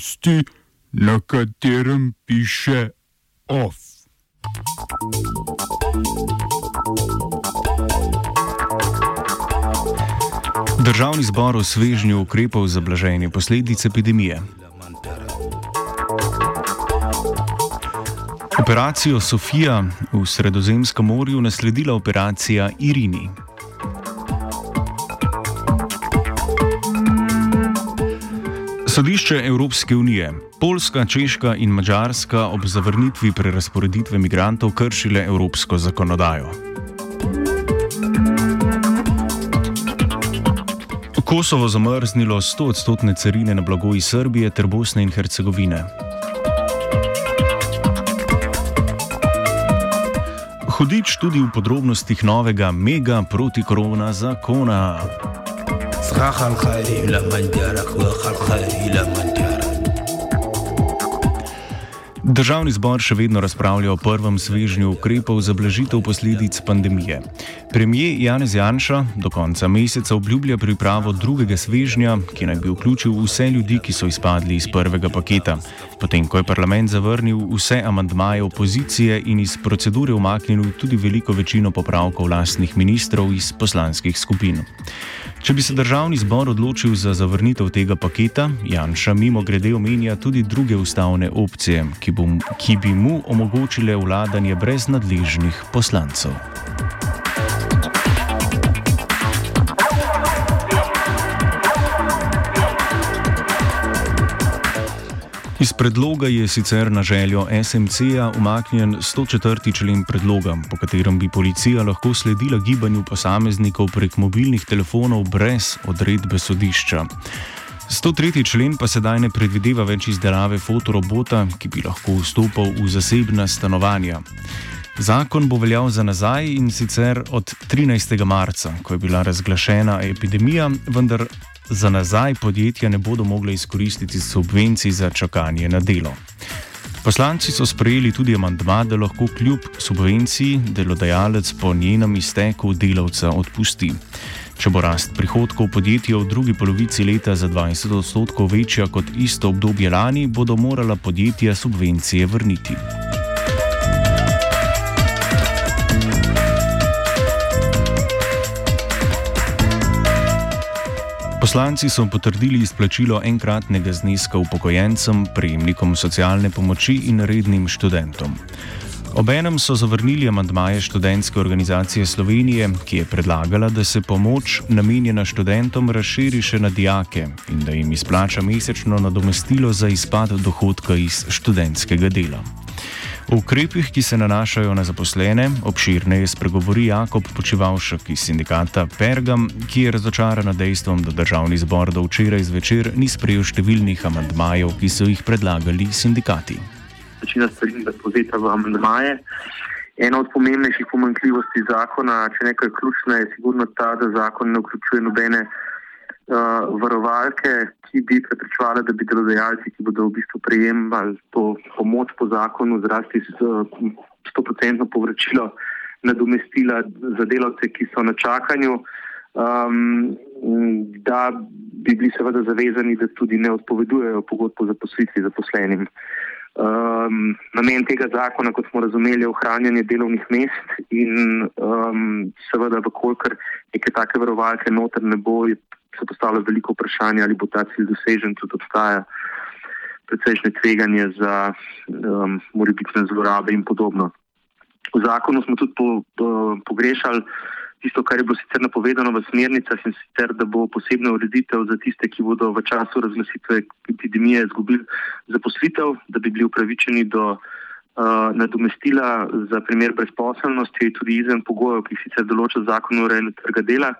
tisti, na katerem piše OF. Državni zbor v svežnju ukrepov za blaženje posledic epidemije. Operacijo Sofija v Sredozemskem morju nasledila operacija Irini. Sodišče Evropske unije. Poljska, Češka in Mačarska ob zavrnitvi prerasporeditve migrantov kršile evropsko zakonodajo. Kosovo zamrznilo 100 odstotne carine na blago iz Srbije ter Bosne in Hercegovine. Hudič tudi v podrobnostih novega mega protikorona zakona. Zahal khairi la manjara, khal khairi la manjara. Državni zbor še vedno razpravlja o prvem svežnju ukrepov za blažitev posledic pandemije. Premijer Janez Janša do konca meseca obljublja pripravo drugega svežnja, ki naj bi vključil vse ljudi, ki so izpadli iz prvega paketa, potem ko je parlament zavrnil vse amandmaje opozicije in iz procedure umaknil tudi veliko večino popravkov lastnih ministrov iz poslanskih skupin. Če bi se državni zbor odločil za zavrnitev tega paketa, Janša mimo grede omenja tudi druge ustavne opcije, ki, bo, ki bi mu omogočile vladanje brez nadležnih poslancev. Iz predloga je sicer na željo SMC-ja umaknjen 104. člen predloga, po katerem bi policija lahko sledila gibanju posameznikov prek mobilnih telefonov brez odredbe sodišča. 103. člen pa sedaj ne predvideva več izdelave fotorobota, ki bi lahko vstopal v zasebna stanovanja. Zakon bo veljal za nazaj in sicer od 13. marca, ko je bila razglašena epidemija, vendar za nazaj podjetja ne bodo mogla izkoristiti subvencij za čakanje na delo. Poslanci so sprejeli tudi amandma, da lahko kljub subvenciji delodajalec po njenem izteku delavca odpusti. Če bo rast prihodkov podjetja v drugi polovici leta za 20 odstotkov večja kot isto obdobje lani, bodo morala podjetja subvencije vrniti. Poslanci so potrdili izplačilo enkratnega zneska upokojencem, prejemnikom socialne pomoči in rednim študentom. Obenem so zavrnili amandmaje študentske organizacije Slovenije, ki je predlagala, da se pomoč namenjena študentom razširi še na dijake in da jim izplača mesečno nadomestilo za izpad dohodka iz študentskega dela. O ukrepih, ki se nanašajo na zaposlene, obširneje spregovori Jakob Počivalšek iz sindikata Pergam, ki je razočaran nad dejstvom, da državni zbor do včeraj zvečer ni sprejel številnih amandmajev, ki so jih predlagali sindikati. Večina stvari je povzeta v amandmaje. Ena od pomembnejših pomankljivosti zakona, če nekaj ključno, je sigurno ta, da zakon ne vključuje nobene uh, varovalke, ki bi preprečevali, da bi delodajalci, ki bodo v bistvu prejemali to pomoč po zakonu, zrasti s uh, povračilo nadomestila za delavce, ki so na čakanju, um, da bi bili seveda zavezani, da tudi ne odpovedujejo pogodbo za poslitvi zaposlenim. Um, namen tega zakona, kot smo razumeli, je ohranjanje delovnih mest in um, seveda, vkolikor neke take varovalke noter ne bo, se postavlja veliko vprašanje, ali bo ta cilj dosežen, tudi obstaja precejšnje tveganje za um, morebitne zlorabe in podobno. V zakonu smo tudi po, po, pogrešali tisto, kar je bilo sicer napovedano v smernicah in sicer, da bo posebna ureditev za tiste, ki bodo v času razglasitve epidemije izgubili zaposlitev, da bi bili upravičeni do uh, nadomestila za primer brezposelnosti, tudi izven pogojev, ki jih sicer določa zakon o urejanju trga dela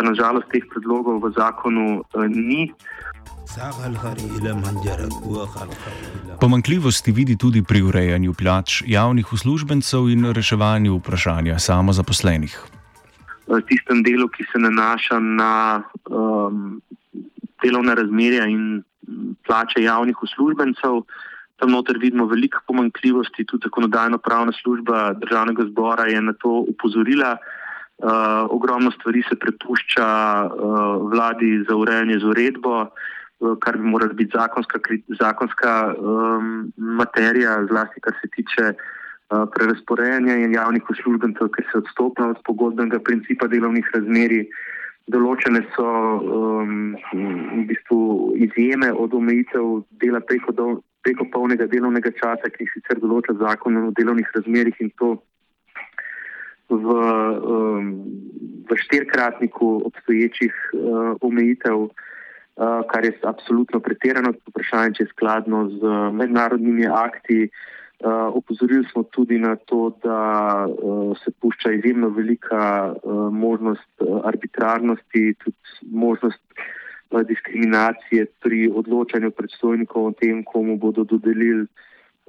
pa nažalost teh predlogov v zakonu uh, ni. Pomankljivosti vidi tudi pri urejanju plač javnih uslužbencev in reševanju vprašanja samozaposlenih. V tistem delu, ki se nanaša na um, delovne razmerja in plače javnih uslužbencev, tam noter vidimo veliko pomankljivosti. Tudi zakonodajno-pravna služba državnega zbora je na to upozorila. Uh, ogromno stvari se prepušča uh, vladi za urejanje z uredbo kar bi morala biti zakonska, zakonska um, materija, zlasti kar se tiče uh, prerasporejanja javnih uslužbencev, ki se odstopajo od pogodbenega principa delovnih razmerij. Določene so um, v bistvu izjeme od omejitev dela preko, do, preko polnega delovnega časa, ki jih sicer določa zakon o delovnih razmerih in to v, um, v štirkratniku obstoječih uh, omejitev, uh, kar je absolutno pretirano, vprašanje, če je skladno z mednarodnimi akti. Uh, opozorili smo tudi na to, da uh, se pušča izjemno velika uh, možnost uh, arbitrarnosti, tudi možnost uh, diskriminacije pri odločanju predstojnikov o tem, komu bodo dodelili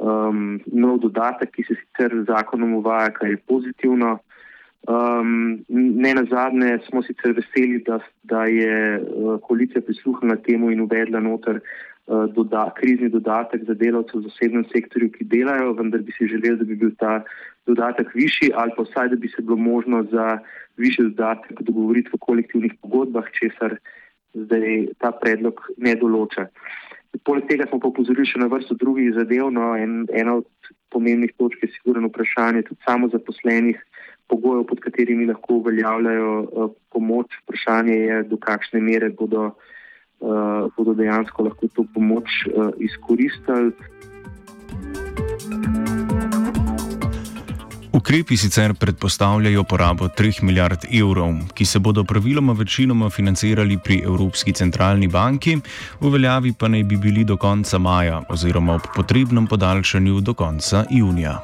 um, nov dodatek, ki se sicer zakonom uvaja, kar je pozitivno. Um, ne na zadnje smo sicer veseli, da, da je uh, koalicija prisluhnila temu in uvedla noter uh, doda, krizni dodatek za delavce v zasebnem sektorju, ki delajo, vendar bi si želeli, da bi bil ta dodatek višji ali pa vsaj, da bi se bilo možno za višji dodatek dogovoriti v kolektivnih pogodbah, česar zdaj ta predlog ne določa. Poleg tega smo pa upozorili še na vrsto drugih zadev. No, en, ena od pomembnih točk je sigurno vprašanje tudi samozaposlenih pogojev, pod katerimi lahko uveljavljajo uh, pomoč. Vprašanje je, do kakšne mere bodo, uh, bodo dejansko lahko to pomoč uh, izkoristili. Ukrepi sicer predpostavljajo porabo 3 milijard evrov, ki se bodo praviloma večinoma financirali pri Evropski centralni banki, v veljavi pa naj bi bili do konca maja oziroma ob potrebnem podaljšanju do konca junija.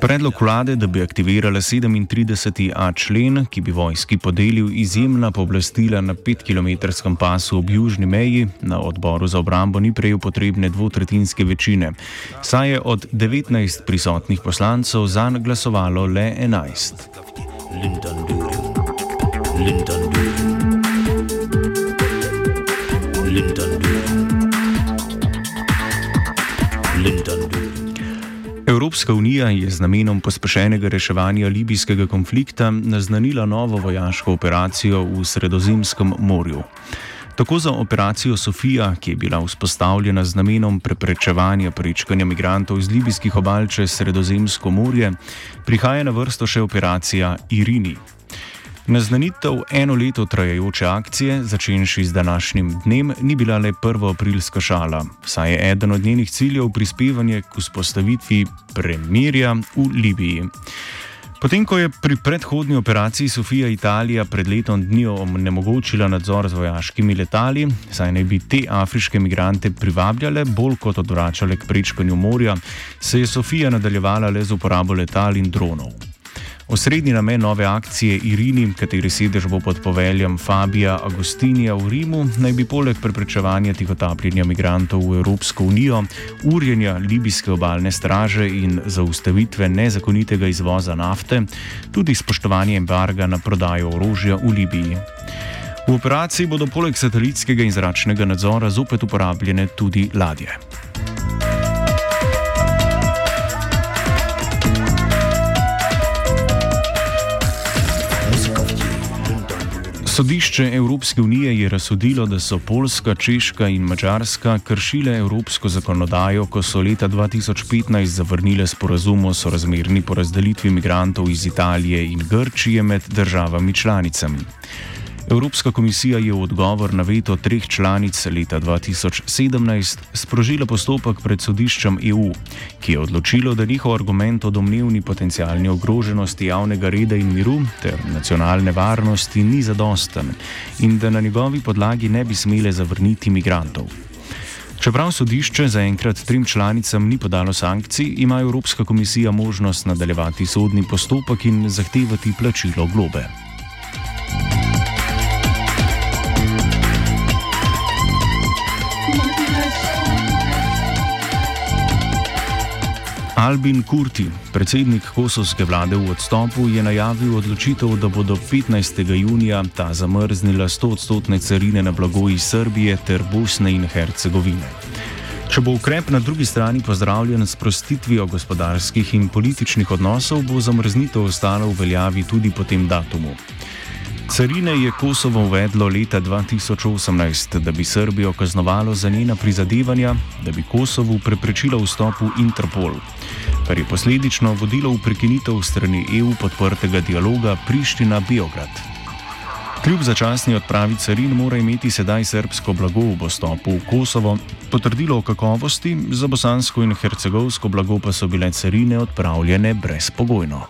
Predlog vlade, da bi aktivirala 37a člen, ki bi vojski podelil izjemna pooblastila na 5-kilometrskem pasu ob južni meji, na odboru za obrambo ni prejel potrebne dvotretinske večine, saj je od 19 prisotnih poslancev zanj glasovalo le 11. Lindon Durin. Lindon Durin. Lindon Durin. Evropska unija je z namenom pospešenega reševanja libijskega konflikta naznanila novo vojaško operacijo v Sredozemskem morju. Tako za operacijo Sofija, ki je bila vzpostavljena z namenom preprečevanja prečkanja migrantov iz libijskih obal čez Sredozemsko morje, prihaja na vrsto še operacija Irini. Naznanitev eno leto trajajoče akcije, začenši z današnjim dnem, ni bila le prva aprilska šala, saj je eden od njenih ciljev prispevanje k vzpostavitvi premirja v Libiji. Potem, ko je pri predhodni operaciji Sofija Italija pred letom dni onemogočila nadzor z vojaškimi letali, saj naj bi te afriške migrante privabljale bolj kot odvračale k prečkanju morja, se je Sofija nadaljevala le z uporabo letal in dronov. Osrednji namen nove akcije Irini, kateri sedež bo pod poveljem Fabija Agostinija v Rimu, naj bi poleg preprečevanja tihotapljenja migrantov v Evropsko unijo, urjenja libijske obalne straže in zaustavitve nezakonitega izvoza nafte, tudi spoštovanje embarga na prodajo orožja v Libiji. V operaciji bodo poleg satelitskega in zračnega nadzora zopet uporabljene tudi ladje. Sodišče Evropske unije je razsodilo, da so Poljska, Češka in Mačarska kršile evropsko zakonodajo, ko so leta 2015 zavrnile sporazum o sorazmerni porazdelitvi migrantov iz Italije in Grčije med državami članicami. Evropska komisija je v odgovor na veto treh članic leta 2017 sprožila postopek pred sodiščem EU, ki je odločilo, da njihov argument o domnevni potencijalni ogroženosti javnega reda in miru ter nacionalne varnosti ni zadosten in da na njegovi podlagi ne bi smele zavrniti migrantov. Čeprav sodišče zaenkrat trim članicam ni podalo sankcij, ima Evropska komisija možnost nadaljevati sodni postopek in zahtevati plačilo globe. Albin Kurti, predsednik kosovske vlade v odstopu, je najavil odločitev, da bodo 15. junija ta zamrznila 100-odstotne carine na blago iz Srbije ter Bosne in Hercegovine. Če bo ukrep na drugi strani pozdravljen s prostitvijo gospodarskih in političnih odnosov, bo zamrznitev ostala v veljavi tudi po tem datumu. Carine je Kosovo uvedlo leta 2018, da bi Srbijo kaznovalo za njena prizadevanja, da bi Kosovu preprečilo vstop v Interpol, kar je posledično vodilo v prekinitev strani EU podprtega dialoga Priština-Biograd. Kljub začasni odpravi carin mora imeti sedaj srbsko blago v postopu v Kosovo, potrdilo o kakovosti, za bosansko in hercegovsko blago pa so bile carine odpravljene brezpogojno.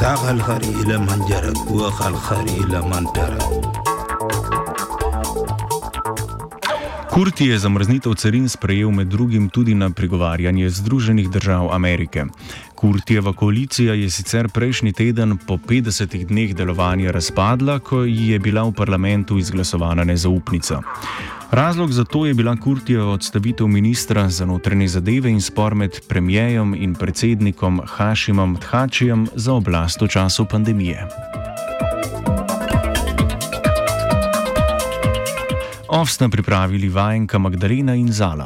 ساق الخري إلى من جرب وخ الخري إلى من ترك Kurti je zamrznitev carin sprejel med drugim tudi na prigovarjanje Združenih držav Amerike. Kurtijeva koalicija je sicer prejšnji teden po 50 dneh delovanja razpadla, ko je bila v parlamentu izglasovana nezaupnica. Razlog za to je bila Kurtijeva odstavitev ministra za notranje zadeve in spor med premijejem in predsednikom Hašimom Thačijem za oblast v času pandemije. Ovsta pripravili vajenka Magdalena in Zala.